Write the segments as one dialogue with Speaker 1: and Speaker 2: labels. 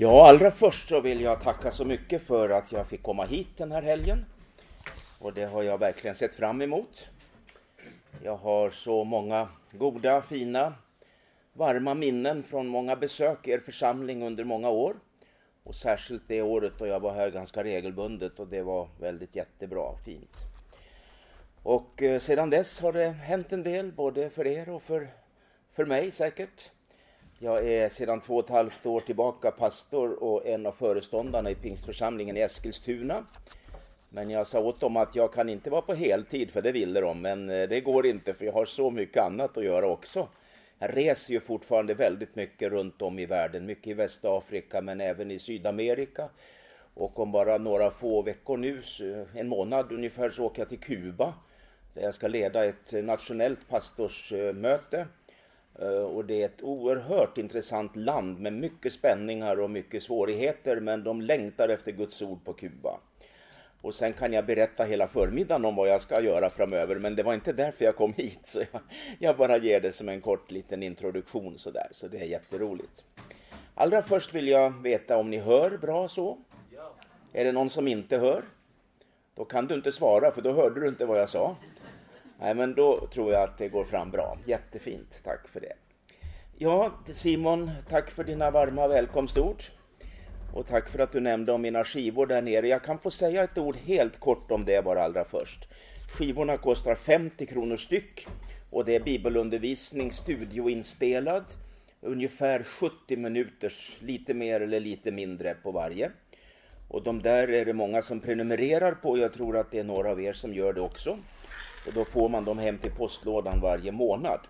Speaker 1: Ja, allra först så vill jag tacka så mycket för att jag fick komma hit den här helgen. Och det har jag verkligen sett fram emot. Jag har så många goda, fina, varma minnen från många besök i er församling under många år. Och särskilt det året då jag var här ganska regelbundet och det var väldigt jättebra, fint. Och eh, sedan dess har det hänt en del, både för er och för, för mig säkert. Jag är sedan två och ett halvt år tillbaka pastor och en av föreståndarna i pingstförsamlingen i Eskilstuna. Men jag sa åt dem att jag kan inte vara på heltid, för det ville de, men eh, det går inte för jag har så mycket annat att göra också. Jag reser ju fortfarande väldigt mycket runt om i världen, mycket i Västafrika men även i Sydamerika. Och om bara några få veckor nu, en månad ungefär, så åker jag till Kuba där jag ska leda ett nationellt pastorsmöte och det är ett oerhört intressant land med mycket spänningar och mycket svårigheter, men de längtar efter Guds ord på Kuba. Och sen kan jag berätta hela förmiddagen om vad jag ska göra framöver, men det var inte därför jag kom hit. Så jag, jag bara ger det som en kort liten introduktion sådär, så det är jätteroligt. Allra först vill jag veta om ni hör bra så? Ja. Är det någon som inte hör? Då kan du inte svara, för då hörde du inte vad jag sa. Nej, men då tror jag att det går fram bra. Jättefint. Tack för det. Ja, Simon, tack för dina varma välkomstord. Och tack för att du nämnde om mina skivor där nere. Jag kan få säga ett ord helt kort om det bara allra först. Skivorna kostar 50 kronor styck och det är bibelundervisning studioinspelad. Ungefär 70 minuters, lite mer eller lite mindre på varje. Och de där är det många som prenumererar på. Jag tror att det är några av er som gör det också. Och då får man dem hem till postlådan varje månad.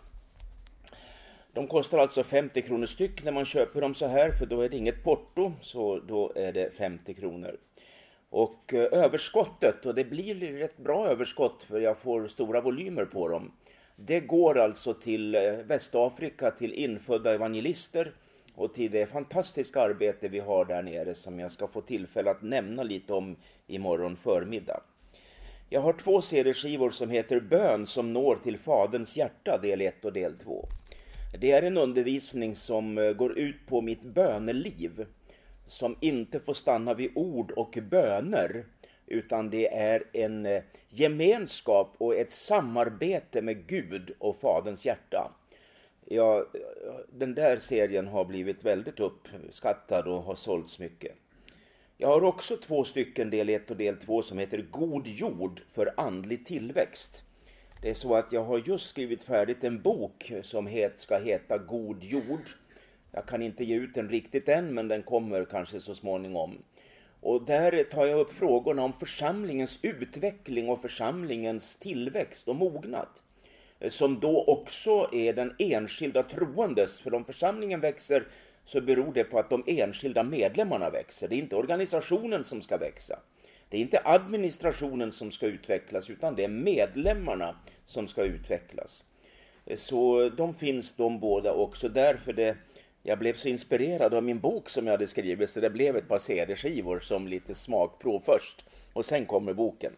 Speaker 1: De kostar alltså 50 kronor styck när man köper dem så här, för då är det inget porto, så då är det 50 kronor. Och eh, överskottet, och det blir rätt bra överskott för jag får stora volymer på dem. Det går alltså till eh, Västafrika, till infödda evangelister och till det fantastiska arbete vi har där nere som jag ska få tillfälle att nämna lite om imorgon förmiddag. Jag har två CD-skivor som heter Bön som når till Faderns hjärta, del 1 och del 2. Det är en undervisning som eh, går ut på mitt böneliv, som inte får stanna vid ord och böner, utan det är en eh, gemenskap och ett samarbete med Gud och Faderns hjärta. Ja, den där serien har blivit väldigt uppskattad och har sålts mycket. Jag har också två stycken, del 1 och del 2, som heter God jord för andlig tillväxt. Det är så att jag har just skrivit färdigt en bok som het, ska heta God jord. Jag kan inte ge ut den riktigt än, men den kommer kanske så småningom. Och där tar jag upp frågorna om församlingens utveckling och församlingens tillväxt och mognad. Eh, som då också är den enskilda troendes, för om församlingen växer så beror det på att de enskilda medlemmarna växer. Det är inte organisationen som ska växa. Det är inte administrationen som ska utvecklas, utan det är medlemmarna som ska utvecklas. Så de finns de båda också. Därför det, jag blev så inspirerad av min bok som jag hade skrivit, så det blev ett par CD-skivor som lite smakprov först. Och sen kommer boken.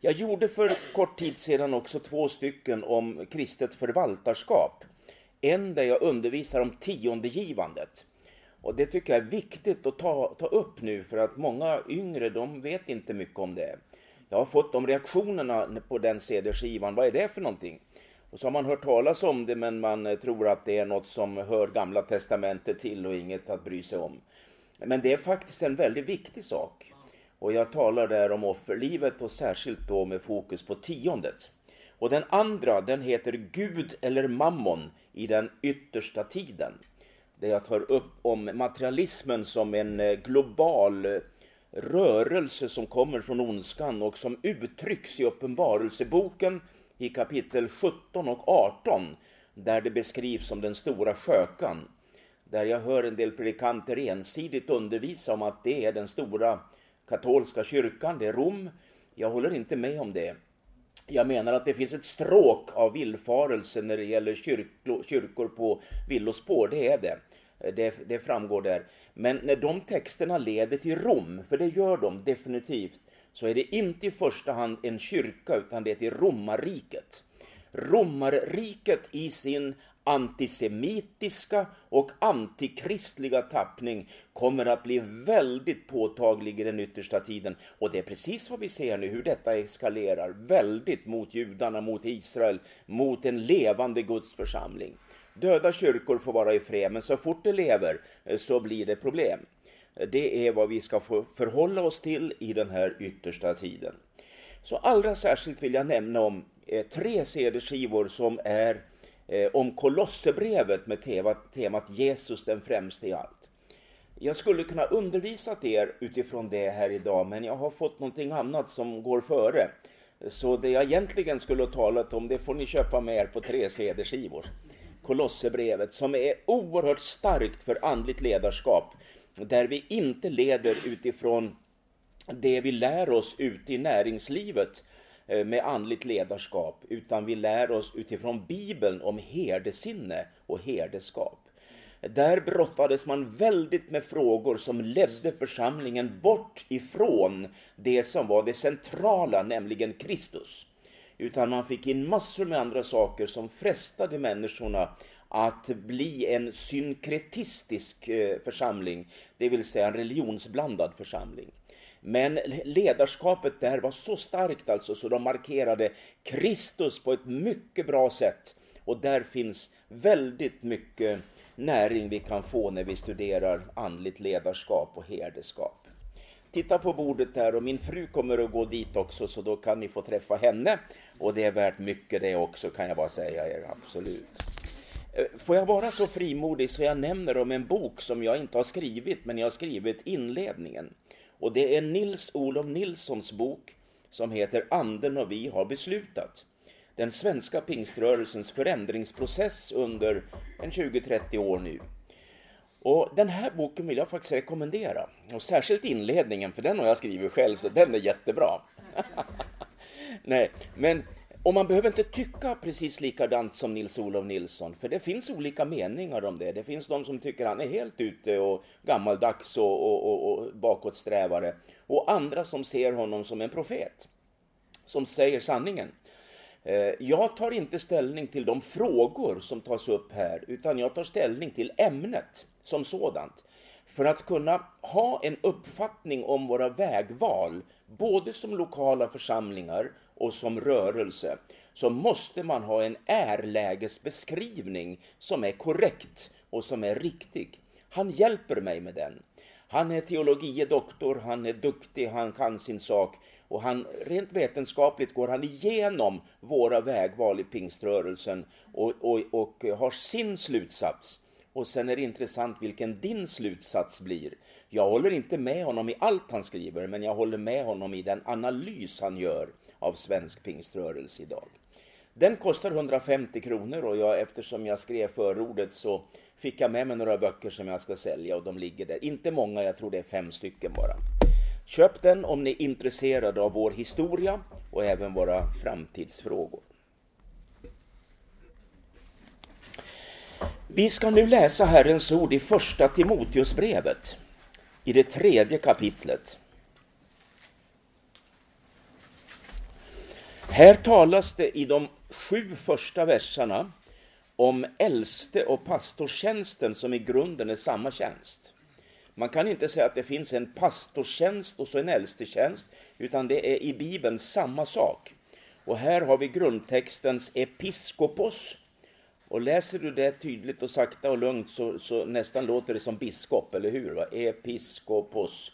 Speaker 1: Jag gjorde för kort tid sedan också två stycken om kristet förvaltarskap. En där jag undervisar om tiondegivandet. Och det tycker jag är viktigt att ta, ta upp nu för att många yngre de vet inte mycket om det. Jag har fått de reaktionerna på den CD-skivan. Vad är det för någonting? Och så har man hört talas om det men man tror att det är något som hör Gamla Testamentet till och inget att bry sig om. Men det är faktiskt en väldigt viktig sak. Och jag talar där om offerlivet och särskilt då med fokus på tiondet. Och den andra, den heter Gud eller Mammon i den yttersta tiden. Där jag tar upp om materialismen som en eh, global eh, rörelse som kommer från ondskan och som uttrycks i Uppenbarelseboken i kapitel 17 och 18 där det beskrivs som den stora skökan. Där jag hör en del predikanter ensidigt undervisa om att det är den stora katolska kyrkan, det är Rom. Jag håller inte med om det. Jag menar att det finns ett stråk av villfarelse när det gäller kyrkor på villospår, det är det. det. Det framgår där. Men när de texterna leder till Rom, för det gör de definitivt, så är det inte i första hand en kyrka, utan det är till romarriket. Romarriket i sin antisemitiska och antikristliga tappning kommer att bli väldigt påtaglig i den yttersta tiden. Och det är precis vad vi ser nu, hur detta eskalerar väldigt mot judarna, mot Israel, mot en levande Guds församling. Döda kyrkor får vara i fred, men så fort det lever eh, så blir det problem. Det är vad vi ska få förhålla oss till i den här yttersta tiden. Så allra särskilt vill jag nämna om Eh, tre CD-skivor som är eh, om Kolosserbrevet med temat, temat Jesus den främste i allt. Jag skulle kunna undervisa er utifrån det här idag, men jag har fått någonting annat som går före. Så det jag egentligen skulle ha talat om, det får ni köpa med er på tre CD-skivor. Kolosserbrevet, som är oerhört starkt för andligt ledarskap, där vi inte leder utifrån det vi lär oss ute i näringslivet Eh, med andligt ledarskap, utan vi lär oss utifrån Bibeln om herdesinne och herdeskap. Där brottades man väldigt med frågor som ledde församlingen bort ifrån det som var det centrala, nämligen Kristus. Utan man fick in massor med andra saker som frestade människorna att bli en synkretistisk eh, församling, det vill säga en religionsblandad församling. Men ledarskapet där var så starkt alltså så de markerade Kristus på ett mycket bra sätt. Och där finns väldigt mycket näring vi kan få när vi studerar andligt ledarskap och herdeskap. Titta på bordet där och min fru kommer att gå dit också så då kan ni få träffa henne. Och det är värt mycket det också kan jag bara säga er, absolut. Eh, får jag vara så frimodig så jag nämner om en bok som jag inte har skrivit men jag har skrivit inledningen. Och det är Nils Olof Nilssons bok som heter Anden och vi har beslutat. Den svenska pingströrelsens förändringsprocess under en 20-30 år nu. Och Den här boken vill jag faktiskt rekommendera. Och särskilt inledningen, för den har jag skrivit själv, så den är jättebra. Nej, men och man behöver inte tycka precis likadant som Nils-Olof Nilsson, för det finns olika meningar om det. Det finns de som tycker han är helt ute och gammaldags och, och, och, och bakåtsträvare. Och andra som ser honom som en profet, som säger sanningen. Eh, jag tar inte ställning till de frågor som tas upp här, utan jag tar ställning till ämnet som sådant. För att kunna ha en uppfattning om våra vägval, både som lokala församlingar och som rörelse så måste man ha en ärlägesbeskrivning som är korrekt och som är riktig. Han hjälper mig med den. Han är teologie doktor, han är duktig, han kan sin sak och han, rent vetenskapligt går han igenom våra vägval i pingströrelsen och, och, och har sin slutsats. Och sen är det intressant vilken din slutsats blir. Jag håller inte med honom i allt han skriver, men jag håller med honom i den analys han gör av svensk pingströrelse idag. Den kostar 150 kronor och jag, eftersom jag skrev förordet så fick jag med mig några böcker som jag ska sälja och de ligger där. Inte många, jag tror det är fem stycken bara. Köp den om ni är intresserade av vår historia och även våra framtidsfrågor. Vi ska nu läsa Herrens ord i första Timoteusbrevet i det tredje kapitlet. Här talas det i de sju första verserna om äldste och pastorstjänsten som i grunden är samma tjänst. Man kan inte säga att det finns en pastorstjänst och så en äldstetjänst, utan det är i Bibeln samma sak. Och här har vi grundtextens episkopos. Och läser du det tydligt och sakta och lugnt så, så nästan låter det som biskop, eller hur? Va? Episkopos.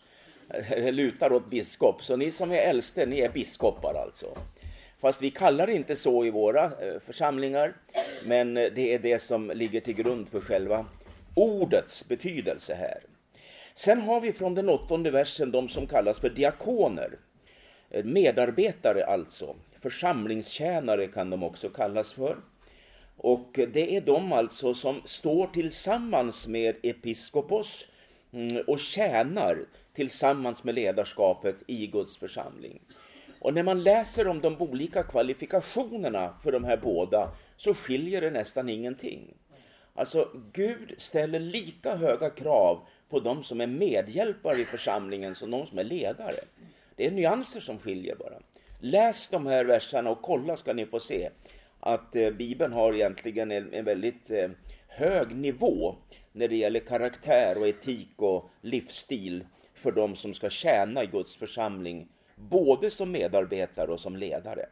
Speaker 1: Det lutar åt biskop. Så ni som är äldste, ni är biskopar alltså. Fast vi kallar det inte så i våra eh, församlingar, men eh, det är det som ligger till grund för själva ordets betydelse här. Sen har vi från den åttonde versen de som kallas för diakoner, eh, medarbetare alltså. Församlingstjänare kan de också kallas för. Och det är de alltså som står tillsammans med episkopos mm, och tjänar tillsammans med ledarskapet i Guds församling. Och när man läser om de olika kvalifikationerna för de här båda så skiljer det nästan ingenting. Alltså, Gud ställer lika höga krav på de som är medhjälpare i församlingen som de som är ledare. Det är nyanser som skiljer bara. Läs de här verserna och kolla ska ni få se att eh, Bibeln har egentligen en, en väldigt eh, hög nivå när det gäller karaktär och etik och livsstil för de som ska tjäna i Guds församling, både som medarbetare och som ledare.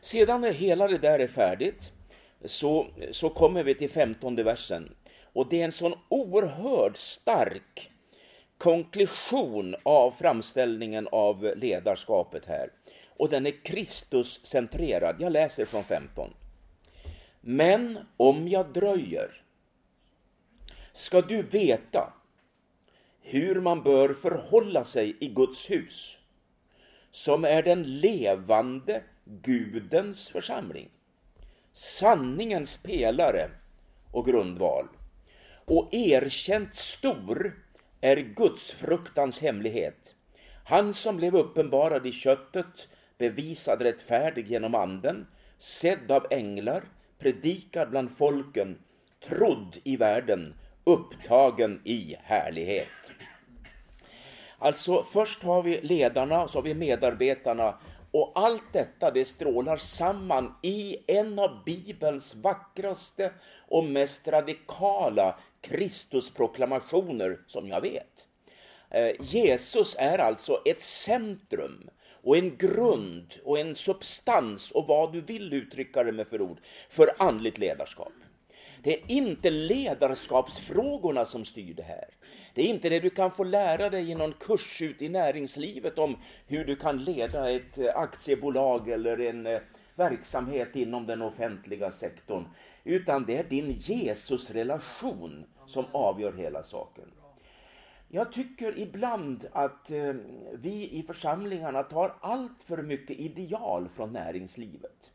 Speaker 1: Sedan när hela det där är färdigt så, så kommer vi till femtonde versen. Och det är en sån oerhört stark konklusion av framställningen av ledarskapet här. Och den är Kristuscentrerad. Jag läser från 15. Men om jag dröjer ska du veta hur man bör förhålla sig i Guds hus, som är den levande Gudens församling, sanningens pelare och grundval. Och erkänt stor är Guds fruktans hemlighet. Han som blev uppenbarad i köttet, bevisad rättfärdig genom anden, sedd av änglar, predikad bland folken, trodd i världen, upptagen i härlighet. Alltså, först har vi ledarna, så har vi medarbetarna och allt detta det strålar samman i en av Bibelns vackraste och mest radikala Kristusproklamationer som jag vet. Eh, Jesus är alltså ett centrum och en grund och en substans och vad du vill uttrycka det med för ord för andligt ledarskap. Det är inte ledarskapsfrågorna som styr det här. Det är inte det du kan få lära dig i någon kurs ute i näringslivet om hur du kan leda ett eh, aktiebolag eller en eh, verksamhet inom den offentliga sektorn. Utan det är din Jesusrelation som avgör hela saken. Jag tycker ibland att eh, vi i församlingarna tar allt för mycket ideal från näringslivet.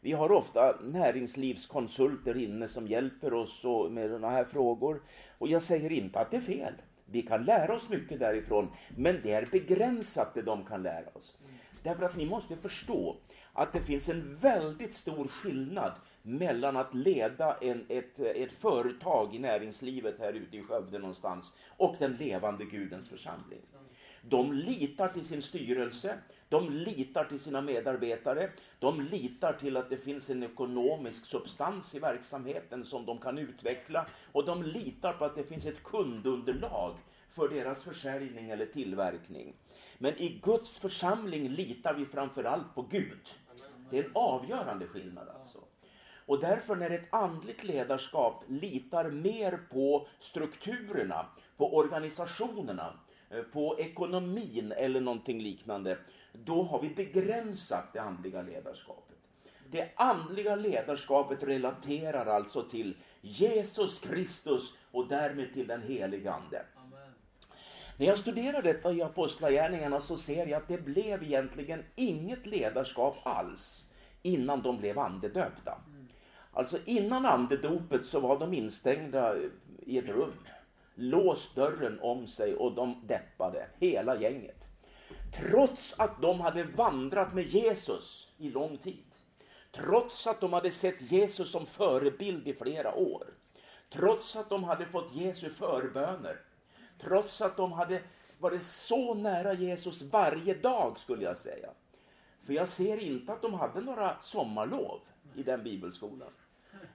Speaker 1: Vi har ofta näringslivskonsulter inne som hjälper oss med sådana här frågor. Och jag säger inte att det är fel. Vi kan lära oss mycket därifrån, men det är begränsat det de kan lära oss. Därför att ni måste förstå att det finns en väldigt stor skillnad mellan att leda en, ett, ett företag i näringslivet här ute i Skövde någonstans och den levande Gudens församling. De litar till sin styrelse, de litar till sina medarbetare, de litar till att det finns en ekonomisk substans i verksamheten som de kan utveckla och de litar på att det finns ett kundunderlag för deras försäljning eller tillverkning. Men i Guds församling litar vi framförallt på Gud. Det är en avgörande skillnad alltså. Och därför när ett andligt ledarskap litar mer på strukturerna, på organisationerna, på ekonomin eller någonting liknande, då har vi begränsat det andliga ledarskapet. Det andliga ledarskapet relaterar alltså till Jesus Kristus och därmed till den helige Ande. När jag studerar detta i Apostlagärningarna så ser jag att det blev egentligen inget ledarskap alls innan de blev andedöpta. Alltså innan andedopet så var de instängda i ett rum, låst dörren om sig och de deppade, hela gänget. Trots att de hade vandrat med Jesus i lång tid. Trots att de hade sett Jesus som förebild i flera år. Trots att de hade fått Jesu förböner. Trots att de hade varit så nära Jesus varje dag skulle jag säga. För jag ser inte att de hade några sommarlov i den bibelskolan.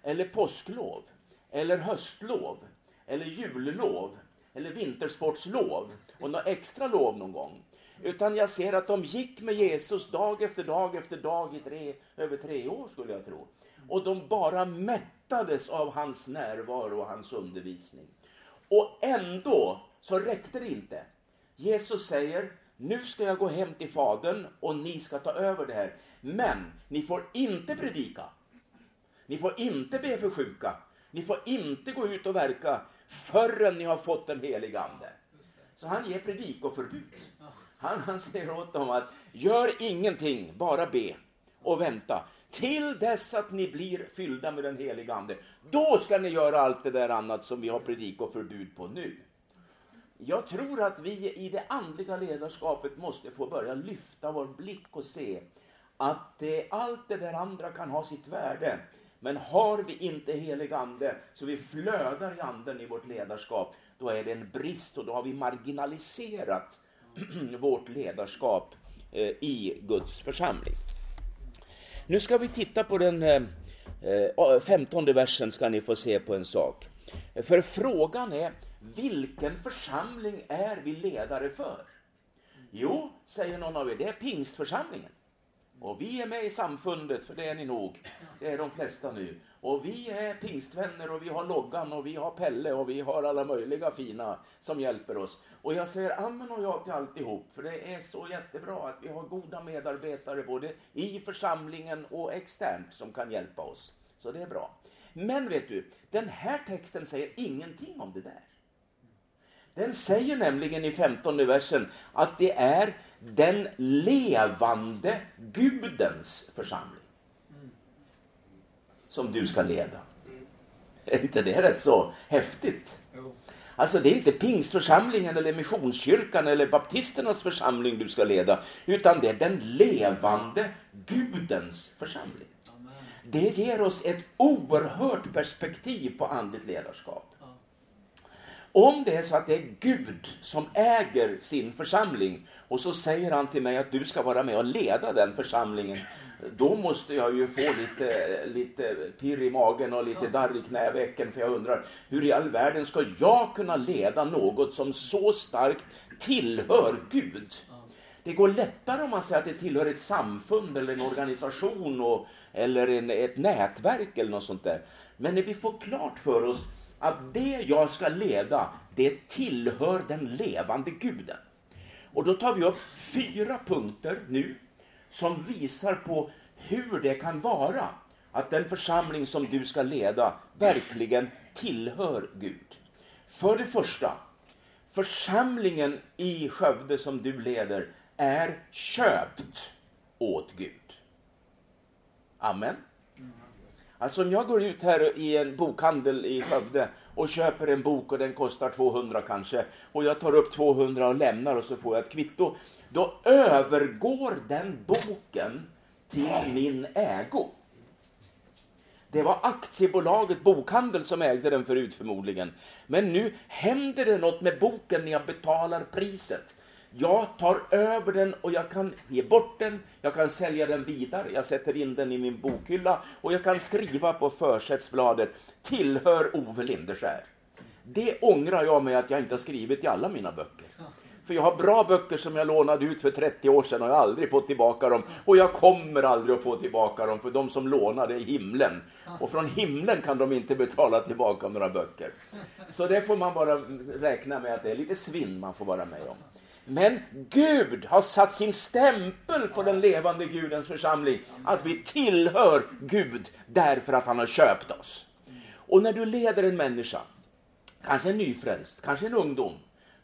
Speaker 1: Eller påsklov. Eller höstlov. Eller jullov. Eller vintersportslov. Och några extra lov någon gång. Utan jag ser att de gick med Jesus dag efter dag efter dag i tre, över tre år skulle jag tro. Och de bara mättades av hans närvaro och hans undervisning. Och ändå så räckte det inte. Jesus säger, nu ska jag gå hem till Fadern och ni ska ta över det här. Men ni får inte predika. Ni får inte be för sjuka. Ni får inte gå ut och verka förrän ni har fått den heliga Ande. Så han ger predikoförbud. Han, han säger åt dem att gör ingenting, bara be och vänta till dess att ni blir fyllda med den heliga Ande. Då ska ni göra allt det där annat som vi har predikoförbud på nu. Jag tror att vi i det andliga ledarskapet måste få börja lyfta vår blick och se att det, allt det där andra kan ha sitt värde. Men har vi inte helig ande så vi flödar i anden i vårt ledarskap, då är det en brist och då har vi marginaliserat vårt ledarskap eh, i Guds församling. Nu ska vi titta på den eh, eh, femtonde versen ska ni få se på en sak. För frågan är, vilken församling är vi ledare för? Jo, säger någon av er, det är pingstförsamlingen. Och vi är med i samfundet, för det är ni nog. Det är de flesta nu. Och vi är pingstvänner och vi har loggan och vi har Pelle och vi har alla möjliga fina som hjälper oss. Och jag säger amen och ja till alltihop, för det är så jättebra att vi har goda medarbetare både i församlingen och externt som kan hjälpa oss. Så det är bra. Men vet du, den här texten säger ingenting om det där. Den säger nämligen i 15 versen att det är den levande Gudens församling som du ska leda. Är inte det rätt så häftigt? Alltså det är inte pingstförsamlingen eller missionskyrkan eller baptisternas församling du ska leda, utan det är den levande Gudens församling. Det ger oss ett oerhört perspektiv på andligt ledarskap. Om det är så att det är Gud som äger sin församling och så säger han till mig att du ska vara med och leda den församlingen. Då måste jag ju få lite, lite pirr i magen och lite darr i knävecken för jag undrar hur i all världen ska jag kunna leda något som så starkt tillhör Gud? Det går lättare om man säger att det tillhör ett samfund eller en organisation och, eller en, ett nätverk eller något sånt där. Men när vi får klart för oss att det jag ska leda, det tillhör den levande guden. Och då tar vi upp fyra punkter nu som visar på hur det kan vara att den församling som du ska leda verkligen tillhör Gud. För det första, församlingen i Skövde som du leder är köpt åt Gud. Amen. Alltså om jag går ut här i en bokhandel i Skövde och köper en bok och den kostar 200 kanske och jag tar upp 200 och lämnar och så får jag ett kvitto. Då övergår den boken till min ägo. Det var aktiebolaget Bokhandel som ägde den förut förmodligen. Men nu händer det något med boken när jag betalar priset. Jag tar över den och jag kan ge bort den, jag kan sälja den vidare, jag sätter in den i min bokhylla och jag kan skriva på försättsbladet tillhör Ove Lindeskär. Det ångrar jag mig att jag inte har skrivit i alla mina böcker. För jag har bra böcker som jag lånade ut för 30 år sedan och jag har aldrig fått tillbaka dem. Och jag kommer aldrig att få tillbaka dem för de som lånar det är himlen. Och från himlen kan de inte betala tillbaka några böcker. Så det får man bara räkna med att det är lite svinn man får vara med om. Men Gud har satt sin stämpel på den levande Gudens församling. Att vi tillhör Gud därför att han har köpt oss. Och när du leder en människa, kanske en nyfrälst, kanske en ungdom,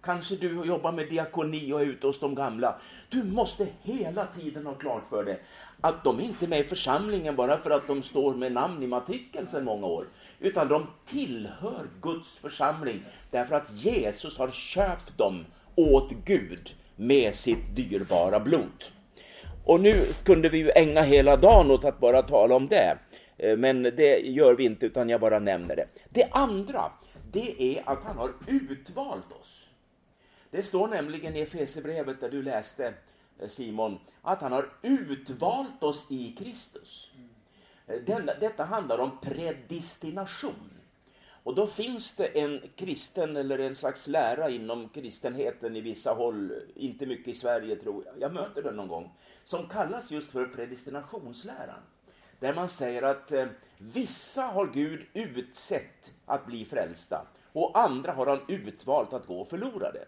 Speaker 1: kanske du jobbar med diakoni och är ute hos de gamla. Du måste hela tiden ha klart för dig att de inte är med i församlingen bara för att de står med namn i matrikeln sedan många år. Utan de tillhör Guds församling därför att Jesus har köpt dem åt Gud med sitt dyrbara blod. Och nu kunde vi ju ägna hela dagen åt att bara tala om det. Eh, men det gör vi inte, utan jag bara nämner det. Det andra, det är att han har utvalt oss. Det står nämligen i Efesierbrevet där du läste eh, Simon, att han har utvalt oss i Kristus. Eh, Den, detta handlar om predestination. Och då finns det en kristen eller en slags lära inom kristenheten i vissa håll, inte mycket i Sverige tror jag, jag möter den någon gång, som kallas just för predestinationsläran. Där man säger att eh, vissa har Gud utsett att bli frälsta och andra har han utvalt att gå förlorade.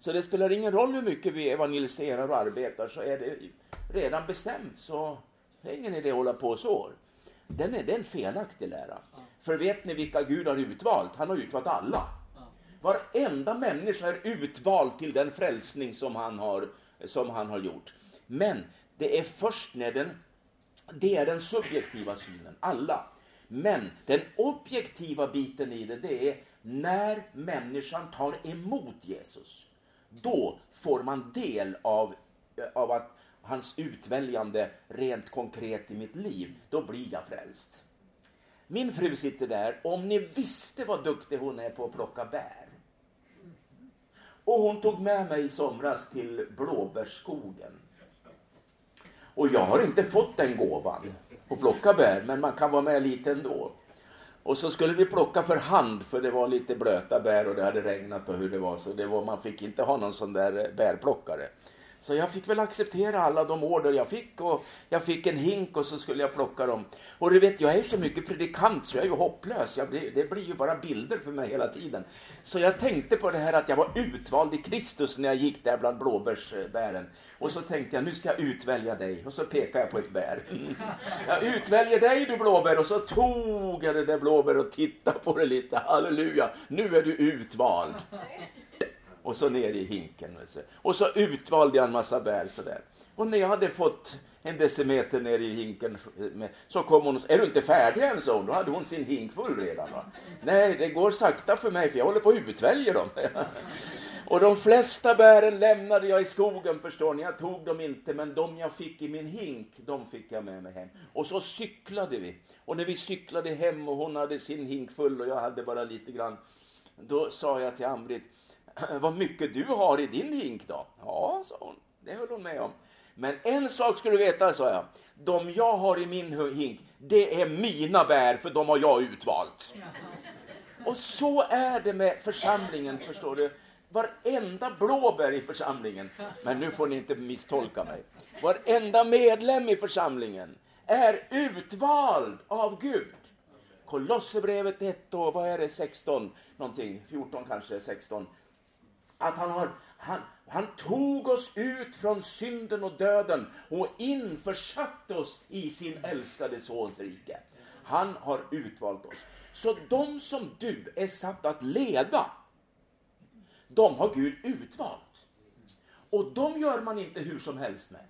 Speaker 1: Så det spelar ingen roll hur mycket vi evangeliserar och arbetar så är det redan bestämt så det är ingen idé att hålla på så. Den är, det är en felaktig lära. För vet ni vilka Gud har utvalt? Han har utvalt alla. Varenda människa är utvald till den frälsning som han har, som han har gjort. Men det är först när den, det är den subjektiva synen, alla. Men den objektiva biten i det, det är när människan tar emot Jesus. Då får man del av, av att hans utväljande rent konkret i mitt liv. Då blir jag frälst. Min fru sitter där. Om ni visste vad duktig hon är på att plocka bär. Och hon tog med mig i somras till blåbärsskogen. Och jag har inte fått den gåvan. att plocka bär, men man kan vara med lite ändå. Och så skulle vi plocka för hand för det var lite blöta bär och det hade regnat och hur det var. Så det var, man fick inte ha någon sån där bärplockare. Så jag fick väl acceptera alla de order jag fick och jag fick en hink och så skulle jag plocka dem. Och du vet, jag är ju så mycket predikant så jag är ju hopplös. Blir, det blir ju bara bilder för mig hela tiden. Så jag tänkte på det här att jag var utvald i Kristus när jag gick där bland blåbärsbären. Och så tänkte jag, nu ska jag utvälja dig. Och så pekade jag på ett bär. Jag utväljer dig du blåbär. Och så tog jag det där blåbär och tittade på det lite. Halleluja, nu är du utvald och så ner i hinken. Och så utvalde jag en massa bär sådär. Och när jag hade fått en decimeter ner i hinken så kom hon och sa, är du inte färdig än? Så då hade hon sin hink full redan. Va? Nej, det går sakta för mig för jag håller på att utvälja dem. och de flesta bären lämnade jag i skogen förstår ni. Jag tog dem inte, men de jag fick i min hink, de fick jag med mig hem. Och så cyklade vi. Och när vi cyklade hem och hon hade sin hink full och jag hade bara lite grann, då sa jag till Amrit, vad mycket du har i din hink då? Ja, sa hon. Det höll hon med om. Men en sak ska du veta, sa jag. De jag har i min hink, det är mina bär, för de har jag utvalt. Och så är det med församlingen, förstår du. Varenda blåbär i församlingen, men nu får ni inte misstolka mig. Varenda medlem i församlingen är utvald av Gud. Kolosserbrevet 1 och vad är det, 16 någonting, 14 kanske, 16 att han, har, han, han tog oss ut från synden och döden och införsatte oss i sin älskade Sons rike. Han har utvalt oss. Så de som du är satt att leda, de har Gud utvalt. Och de gör man inte hur som helst med.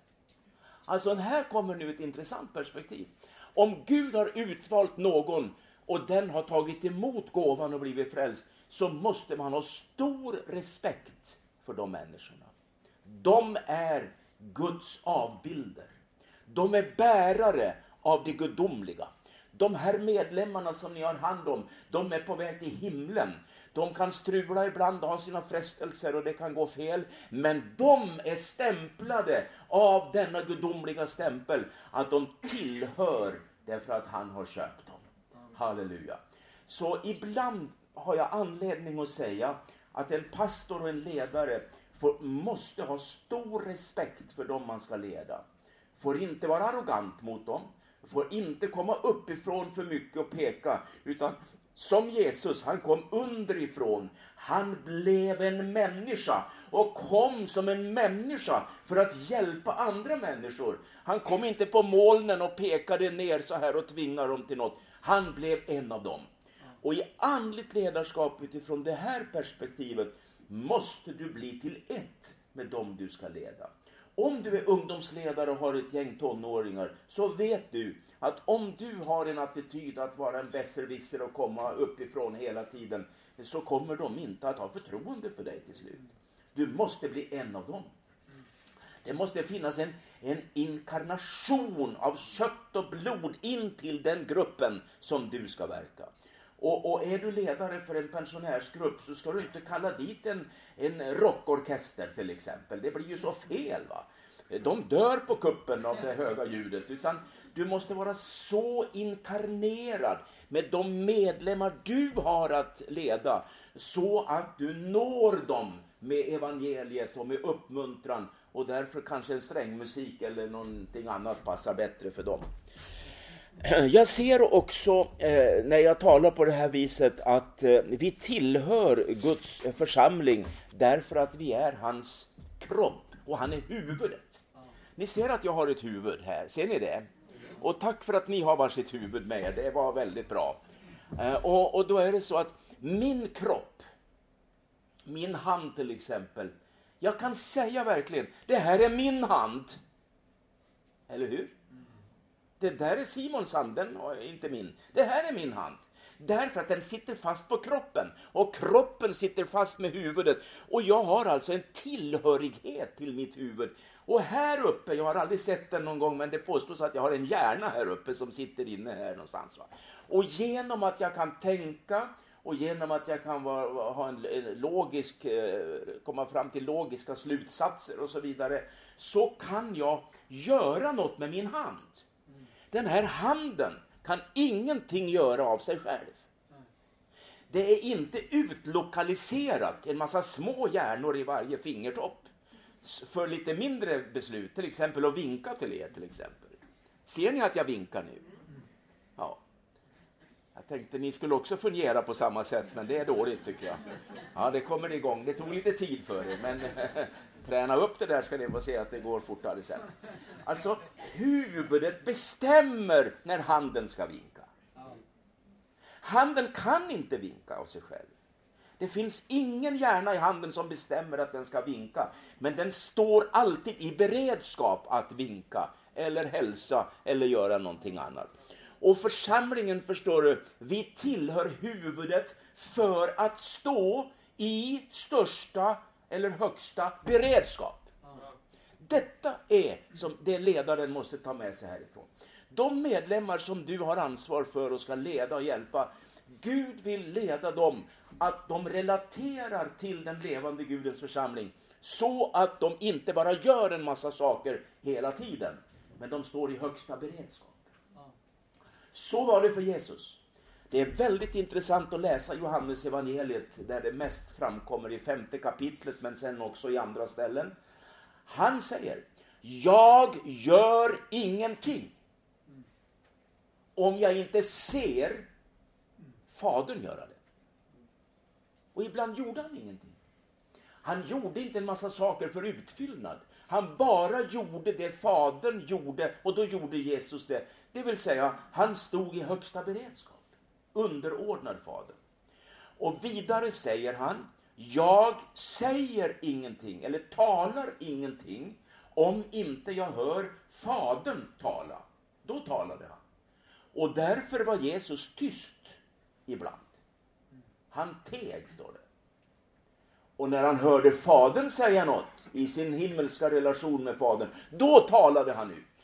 Speaker 1: Alltså här kommer nu ett intressant perspektiv. Om Gud har utvalt någon och den har tagit emot gåvan och blivit frälst, så måste man ha stor respekt för de människorna. De är Guds avbilder. De är bärare av det gudomliga. De här medlemmarna som ni har hand om, de är på väg till himlen. De kan strula ibland och ha sina frestelser och det kan gå fel. Men de är stämplade av denna gudomliga stämpel att de tillhör därför att han har köpt dem. Halleluja. Så ibland har jag anledning att säga att en pastor och en ledare får, måste ha stor respekt för dem man ska leda. Får inte vara arrogant mot dem, får inte komma uppifrån för mycket och peka, utan som Jesus, han kom underifrån. Han blev en människa och kom som en människa för att hjälpa andra människor. Han kom inte på molnen och pekade ner så här och tvingade dem till något. Han blev en av dem. Och i andligt ledarskap utifrån det här perspektivet måste du bli till ett med dem du ska leda. Om du är ungdomsledare och har ett gäng tonåringar så vet du att om du har en attityd att vara en besserwisser och komma uppifrån hela tiden så kommer de inte att ha förtroende för dig till slut. Du måste bli en av dem. Det måste finnas en, en inkarnation av kött och blod in till den gruppen som du ska verka. Och, och, är du ledare för en pensionärsgrupp så ska du inte kalla dit en, en rockorkester till exempel. Det blir ju så fel. va. De dör på kuppen av det höga ljudet. Utan du måste vara så inkarnerad med de medlemmar du har att leda så att du når dem med evangeliet och med uppmuntran och därför kanske en strängmusik eller någonting annat passar bättre för dem. Jag ser också eh, när jag talar på det här viset att eh, vi tillhör Guds församling därför att vi är hans kropp och han är huvudet. Ni ser att jag har ett huvud här, ser ni det? Och tack för att ni har varsitt huvud med er, det var väldigt bra. Eh, och, och då är det så att min kropp, min hand till exempel, jag kan säga verkligen, det här är min hand. Eller hur? Det där är Simons hand, den är inte min. Det här är min hand. Därför att den sitter fast på kroppen och kroppen sitter fast med huvudet. Och jag har alltså en tillhörighet till mitt huvud. Och här uppe, jag har aldrig sett den någon gång, men det påstås att jag har en hjärna här uppe som sitter inne här någonstans. Va? Och genom att jag kan tänka och genom att jag kan vara, ha en, en logisk, eh, komma fram till logiska slutsatser och så vidare, så kan jag göra något med min hand. Den här handen kan ingenting göra av sig själv. Det är inte utlokaliserat en massa små hjärnor i varje fingertopp för lite mindre beslut, till exempel att vinka till er. till exempel. Ser ni att jag vinkar nu? Ja. Jag tänkte ni skulle också fungera på samma sätt, men det är dåligt tycker jag. Ja, det kommer igång. Det tog lite tid för er, men träna upp det där ska ni få se att det går fortare sen. Alltså, huvudet bestämmer när handen ska vinka. Handen kan inte vinka av sig själv. Det finns ingen hjärna i handen som bestämmer att den ska vinka, men den står alltid i beredskap att vinka eller hälsa eller göra någonting annat. Och församlingen, förstår du, vi tillhör huvudet för att stå i största eller högsta beredskap. Detta är som det ledaren måste ta med sig härifrån. De medlemmar som du har ansvar för och ska leda och hjälpa, Gud vill leda dem att de relaterar till den levande Gudens församling så att de inte bara gör en massa saker hela tiden, men de står i högsta beredskap. Så var det för Jesus. Det är väldigt intressant att läsa Johannes evangeliet där det mest framkommer i femte kapitlet men sen också i andra ställen. Han säger, jag gör ingenting om jag inte ser Fadern göra det. Och ibland gjorde han ingenting. Han gjorde inte en massa saker för utfyllnad. Han bara gjorde det Fadern gjorde och då gjorde Jesus det. Det vill säga, han stod i högsta beredskap, underordnad Fadern. Och vidare säger han, jag säger ingenting eller talar ingenting om inte jag hör Fadern tala. Då talade han. Och därför var Jesus tyst ibland. Han teg, står det. Och när han hörde Fadern säga något i sin himmelska relation med Fadern, då talade han ut.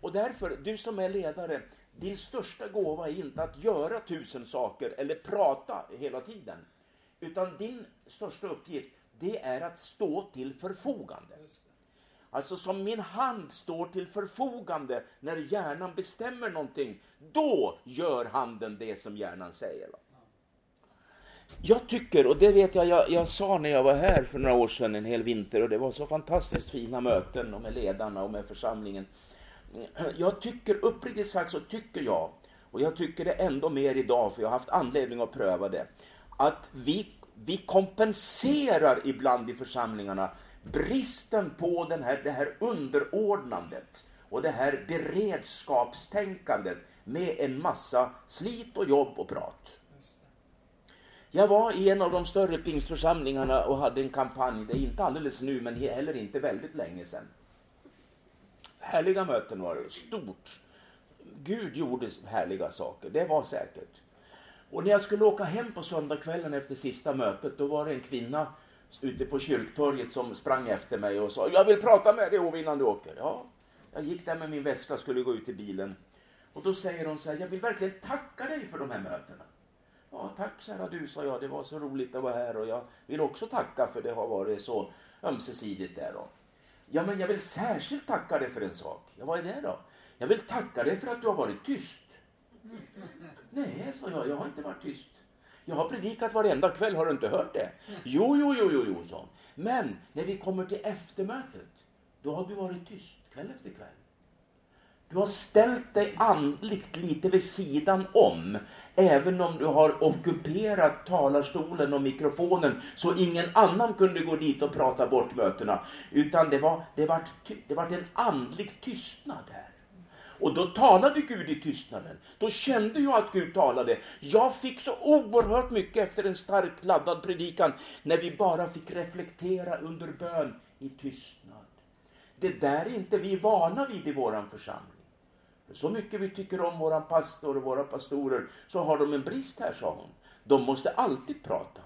Speaker 1: Och därför, du som är ledare, din största gåva är inte att göra tusen saker eller prata hela tiden. Utan din största uppgift, det är att stå till förfogande. Alltså som min hand står till förfogande när hjärnan bestämmer någonting, då gör handen det som hjärnan säger. Jag tycker, och det vet jag, jag, jag sa när jag var här för några år sedan en hel vinter och det var så fantastiskt fina möten och med ledarna och med församlingen. Jag tycker, uppriktigt sagt så tycker jag, och jag tycker det ändå mer idag för jag har haft anledning att pröva det, att vi, vi kompenserar ibland i församlingarna bristen på den här, det här underordnandet och det här beredskapstänkandet med en massa slit och jobb och prat. Jag var i en av de större pingstförsamlingarna och hade en kampanj, det är inte alldeles nu men heller inte väldigt länge sedan. Härliga möten var det, stort. Gud gjorde härliga saker, det var säkert. Och när jag skulle åka hem på söndagskvällen efter sista mötet, då var det en kvinna ute på kyrktorget som sprang efter mig och sa Jag vill prata med dig Ove innan du åker. Ja, jag gick där med min väska och skulle gå ut i bilen. Och då säger hon så här, jag vill verkligen tacka dig för de här mötena. Ja, tack kära du, sa jag. Det var så roligt att vara här och jag vill också tacka för det har varit så ömsesidigt där då. Ja, men jag vill särskilt tacka dig för en sak. Ja, vad är det då? Jag vill tacka dig för att du har varit tyst. Nej, sa jag, jag har inte varit tyst. Jag har predikat varenda kväll, har du inte hört det? Jo, jo, jo, jo, jo, sa Men när vi kommer till eftermötet, då har du varit tyst kväll efter kväll. Du har ställt dig andligt lite vid sidan om, även om du har ockuperat talarstolen och mikrofonen så ingen annan kunde gå dit och prata bort mötena. Utan det var, det var, det var en andlig tystnad här. Och då talade Gud i tystnaden. Då kände jag att Gud talade. Jag fick så oerhört mycket efter en starkt laddad predikan när vi bara fick reflektera under bön i tystnad. Det där är inte vi vana vid i våran församling. Så mycket vi tycker om våran pastor och våra pastorer så har de en brist här, sa hon. De måste alltid prata.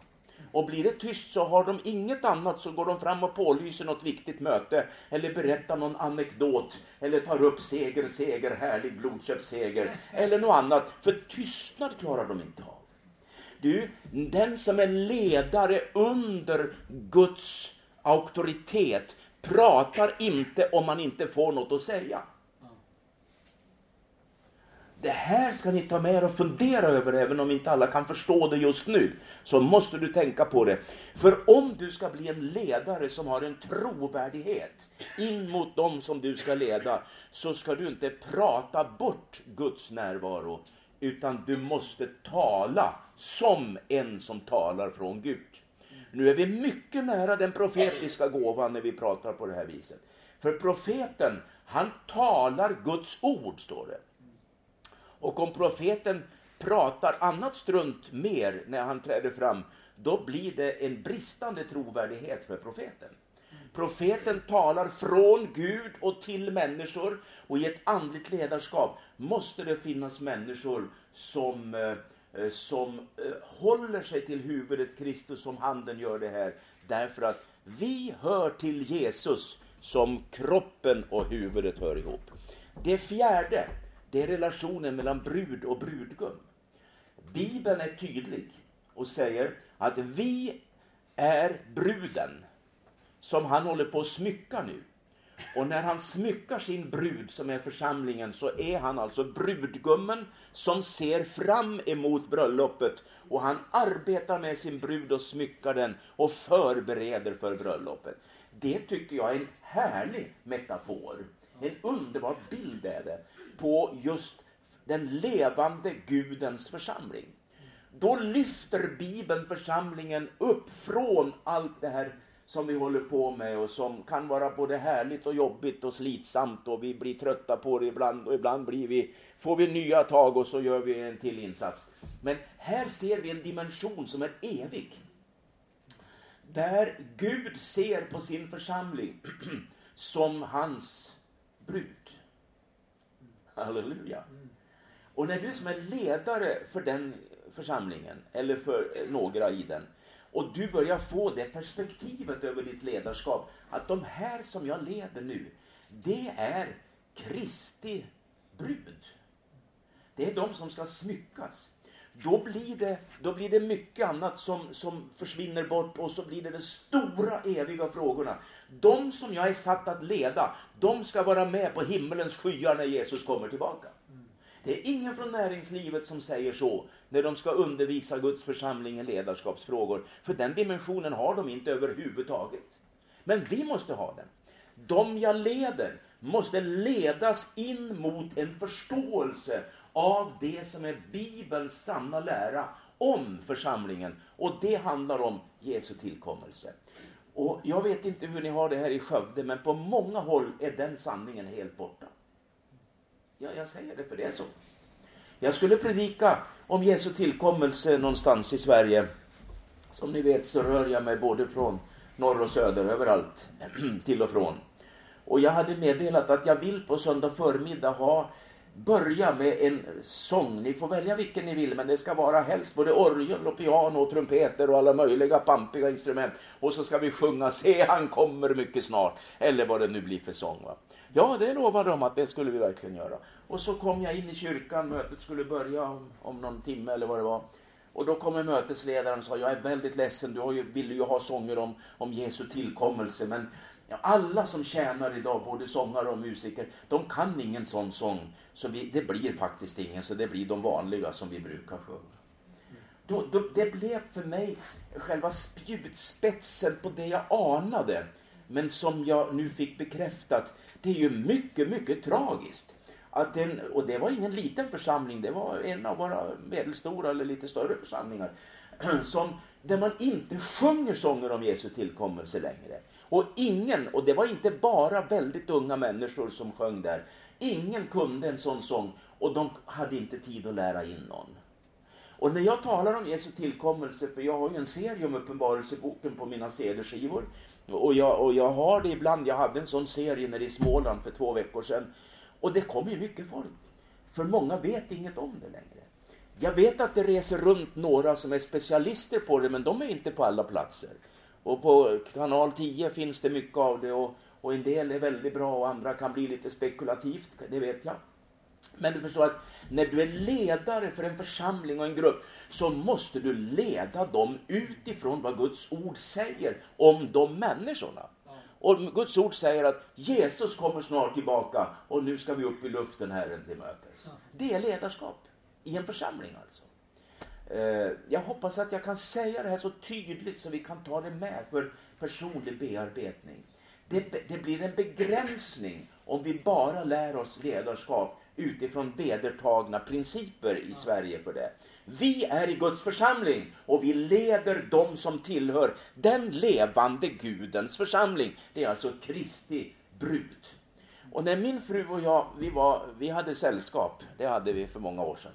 Speaker 1: Och blir det tyst så har de inget annat så går de fram och pålyser något viktigt möte eller berättar någon anekdot eller tar upp seger, seger, härlig blodköpsseger eller något annat. För tystnad klarar de inte av. Du, den som är ledare under Guds auktoritet pratar inte om man inte får något att säga det här ska ni ta med er och fundera över, även om inte alla kan förstå det just nu. Så måste du tänka på det. För om du ska bli en ledare som har en trovärdighet in mot dem som du ska leda, så ska du inte prata bort Guds närvaro, utan du måste tala som en som talar från Gud. Nu är vi mycket nära den profetiska gåvan när vi pratar på det här viset. För profeten, han talar Guds ord, står det. Och om profeten pratar annat strunt mer när han träder fram, då blir det en bristande trovärdighet för profeten. Profeten talar från Gud och till människor och i ett andligt ledarskap måste det finnas människor som, eh, som eh, håller sig till huvudet Kristus som handen gör det här. Därför att vi hör till Jesus som kroppen och huvudet hör ihop. Det fjärde, det är relationen mellan brud och brudgum. Bibeln är tydlig och säger att vi är bruden som han håller på att smycka nu. Och när han smyckar sin brud som är församlingen så är han alltså brudgummen som ser fram emot bröllopet och han arbetar med sin brud och smyckar den och förbereder för bröllopet. Det tycker jag är en härlig metafor. En underbar bild är det på just den levande Gudens församling. Då lyfter Bibeln församlingen upp från allt det här som vi håller på med och som kan vara både härligt och jobbigt och slitsamt och vi blir trötta på det ibland och ibland blir vi, får vi nya tag och så gör vi en till insats. Men här ser vi en dimension som är evig. Där Gud ser på sin församling som hans brud. Halleluja. Och när du som är ledare för den församlingen, eller för några i den, och du börjar få det perspektivet över ditt ledarskap, att de här som jag leder nu, det är Kristi brud. Det är de som ska smyckas. Då blir det, då blir det mycket annat som, som försvinner bort och så blir det de stora eviga frågorna. De som jag är satt att leda, de ska vara med på himmelens skyar när Jesus kommer tillbaka. Det är ingen från näringslivet som säger så när de ska undervisa Guds församling i ledarskapsfrågor. För den dimensionen har de inte överhuvudtaget. Men vi måste ha den. De jag leder måste ledas in mot en förståelse av det som är Bibelns sanna lära om församlingen. Och det handlar om Jesu tillkommelse. Och Jag vet inte hur ni har det här i Skövde, men på många håll är den sanningen helt borta. Ja, jag säger det för det är så. Jag skulle predika om Jesu tillkommelse någonstans i Sverige. Som ni vet så rör jag mig både från norr och söder, överallt, till och från. Och jag hade meddelat att jag vill på söndag förmiddag ha börja med en sång. Ni får välja vilken ni vill, men det ska vara helst både orgel och piano och trumpeter och alla möjliga pampiga instrument. Och så ska vi sjunga Se han kommer mycket snart, eller vad det nu blir för sång. Va? Ja, det lovade de att det skulle vi verkligen göra. Och så kom jag in i kyrkan, mötet skulle börja om, om någon timme eller vad det var. Och då kommer mötesledaren och sa, jag är väldigt ledsen, du har ju, ville ju ha sånger om, om Jesu tillkommelse, men alla som tjänar idag, både sångare och musiker, de kan ingen sån sång. Så vi, det blir faktiskt ingen, så det blir de vanliga som vi brukar sjunga. Då, då, det blev för mig själva spjutspetsen på det jag anade, men som jag nu fick bekräftat. Det är ju mycket, mycket tragiskt. Att en, och det var ingen liten församling, det var en av våra medelstora eller lite större församlingar. Som, där man inte sjunger sånger om Jesu tillkommelse längre. Och ingen, och det var inte bara väldigt unga människor som sjöng där, ingen kunde en sån sång och de hade inte tid att lära in någon. Och när jag talar om Jesu tillkommelse, för jag har ju en serie om Uppenbarelseboken på mina CD-skivor, och jag, och jag har det ibland, jag hade en sån serie nere i Småland för två veckor sedan, och det kommer ju mycket folk. För många vet inget om det längre. Jag vet att det reser runt några som är specialister på det, men de är inte på alla platser. Och på kanal 10 finns det mycket av det och, och en del är väldigt bra och andra kan bli lite spekulativt, det vet jag. Men du förstår att när du är ledare för en församling och en grupp så måste du leda dem utifrån vad Guds ord säger om de människorna. Och Guds ord säger att Jesus kommer snart tillbaka och nu ska vi upp i luften Herren till mötes. Det är ledarskap i en församling alltså. Eh, jag hoppas att jag kan säga det här så tydligt så vi kan ta det med för personlig bearbetning. Det, det blir en begränsning om vi bara lär oss ledarskap utifrån vedertagna principer i Sverige för det. Vi är i Guds församling och vi leder dem som tillhör den levande Gudens församling. Det är alltså Kristi brud. Och när min fru och jag, vi, var, vi hade sällskap, det hade vi för många år sedan.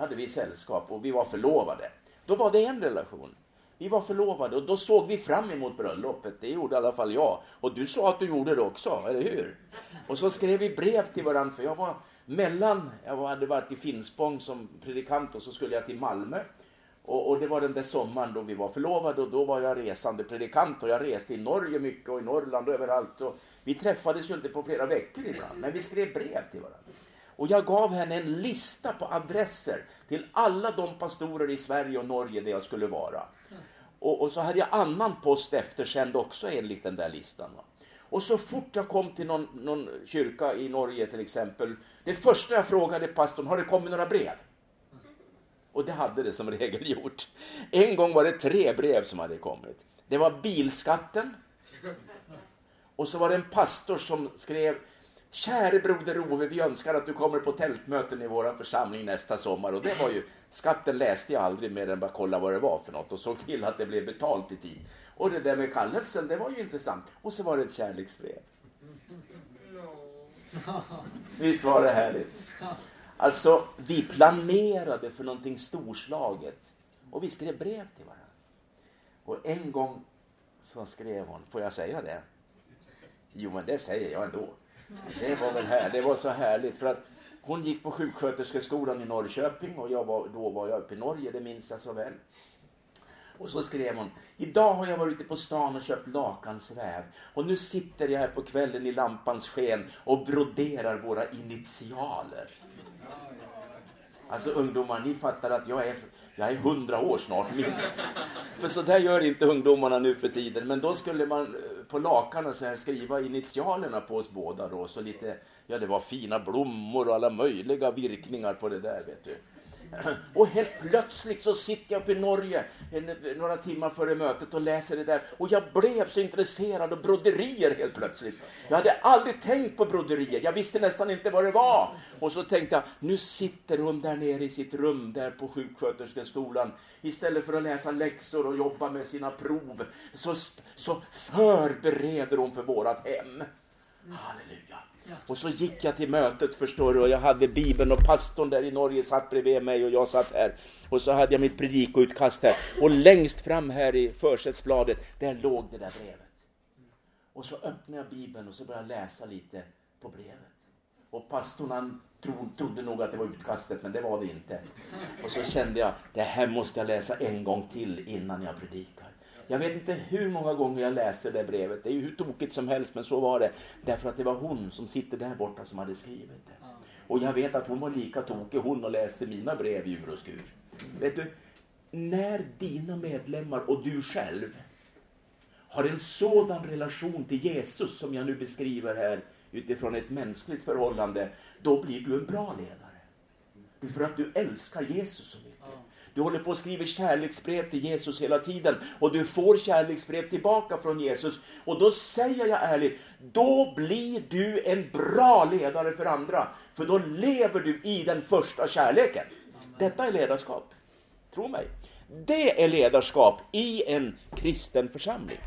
Speaker 1: Då hade vi sällskap och vi var förlovade. Då var det en relation. Vi var förlovade och då såg vi fram emot bröllopet. Det gjorde i alla fall jag. Och du sa att du gjorde det också, eller hur? Och så skrev vi brev till varandra, för jag var mellan, jag hade varit i Finspång som predikant och så skulle jag till Malmö. Och, och, det var den där sommaren då vi var förlovade och då var jag resande predikant och jag reste i Norge mycket och i Norrland och överallt. Och vi träffades ju inte på flera veckor ibland, men vi skrev brev till varandra. Och jag gav henne en lista på adresser till alla de pastorer i Sverige och Norge där jag skulle vara. Och, och så hade jag annan post eftersänd också enligt den där listan. Va? Och så fort jag kom till någon, någon kyrka i Norge till exempel, det första jag frågade pastorn, har det kommit några brev? Och det hade det som regel gjort. En gång var det tre brev som hade kommit. Det var bilskatten. Och så var det en pastor som skrev Käre broder Ove, vi önskar att du kommer på tältmöten i vår församling nästa sommar. Och det var ju, skatten läste jag aldrig mer än bara kolla vad det var för något och såg till att det blev betalt i tid. Och det där med kallelsen, det var ju intressant. Och så var det ett kärleksbrev. Visst var det härligt? Alltså, vi planerade för någonting storslaget. Och vi skrev brev till varandra. Och en gång så skrev hon, får jag säga det? Jo, men det säger jag ändå. Det var väl här, det var så härligt. För att hon gick på sjuksköterskeskolan i Norrköping och jag var, då var jag uppe i Norge, det minns jag så väl. Och så skrev hon, idag har jag varit ute på stan och köpt lakansväv och nu sitter jag här på kvällen i lampans sken och broderar våra initialer. Alltså ungdomar, ni fattar att jag är, jag är hundra år snart minst. För så där gör inte ungdomarna nu för tiden. Men då skulle man eh, på lakanen så här skriva initialerna på oss båda då. Så lite, ja det var fina blommor och alla möjliga virkningar på det där vet du. Och helt plötsligt så sitter jag uppe i Norge några timmar före mötet och läser det där. Och jag blev så intresserad av broderier helt plötsligt. Jag hade aldrig tänkt på broderier. Jag visste nästan inte vad det var. Och så tänkte jag, nu sitter hon där nere i sitt rum där på sjuksköterskeskolan. Istället för att läsa läxor och jobba med sina prov så, så förbereder hon för vårat hem. Halleluja. Och så gick jag till mötet förstår du och jag hade bibeln och pastorn där i Norge satt bredvid mig och jag satt här. Och så hade jag mitt predikoutkast här. Och längst fram här i försättsbladet, där låg det där brevet. Och så öppnade jag bibeln och så började jag läsa lite på brevet. Och pastorn han tro, trodde nog att det var utkastet, men det var det inte. Och så kände jag, det här måste jag läsa en gång till innan jag predikar. Jag vet inte hur många gånger jag läste det brevet. Det är ju hur tokigt som helst, men så var det. Därför att det var hon som sitter där borta som hade skrivit det. Och jag vet att hon var lika tokig hon och läste mina brev i ur och skur. Vet du, när dina medlemmar och du själv har en sådan relation till Jesus som jag nu beskriver här utifrån ett mänskligt förhållande, då blir du en bra ledare. För att du älskar Jesus så mycket. Du håller på att skriva kärleksbrev till Jesus hela tiden och du får kärleksbrev tillbaka från Jesus. Och då säger jag ärligt, då blir du en bra ledare för andra. För då lever du i den första kärleken. Detta är ledarskap. Tro mig. Det är ledarskap i en kristen församling.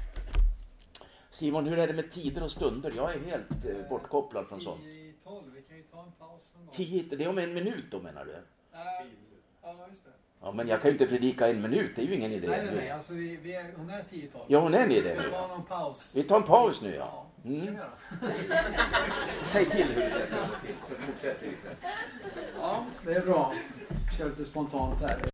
Speaker 1: Simon, hur är det med tider och stunder? Jag är helt eh, bortkopplad från sånt. 10 12, vi kan ju ta en paus. 10, det är om en minut då menar du? Uh, ja, just det. Ja, men jag kan ju inte predika en minut, det är ju ingen idé.
Speaker 2: Nej, nej, nej. Alltså, vi, vi är, hon är 10-12.
Speaker 1: Ja, hon är det
Speaker 2: Vi tar någon paus.
Speaker 1: Vi tar en paus nu, ja.
Speaker 2: Mm.
Speaker 1: Säg till hur det
Speaker 2: så fortsätter vi. Ja, det är bra. Kör lite spontant så här.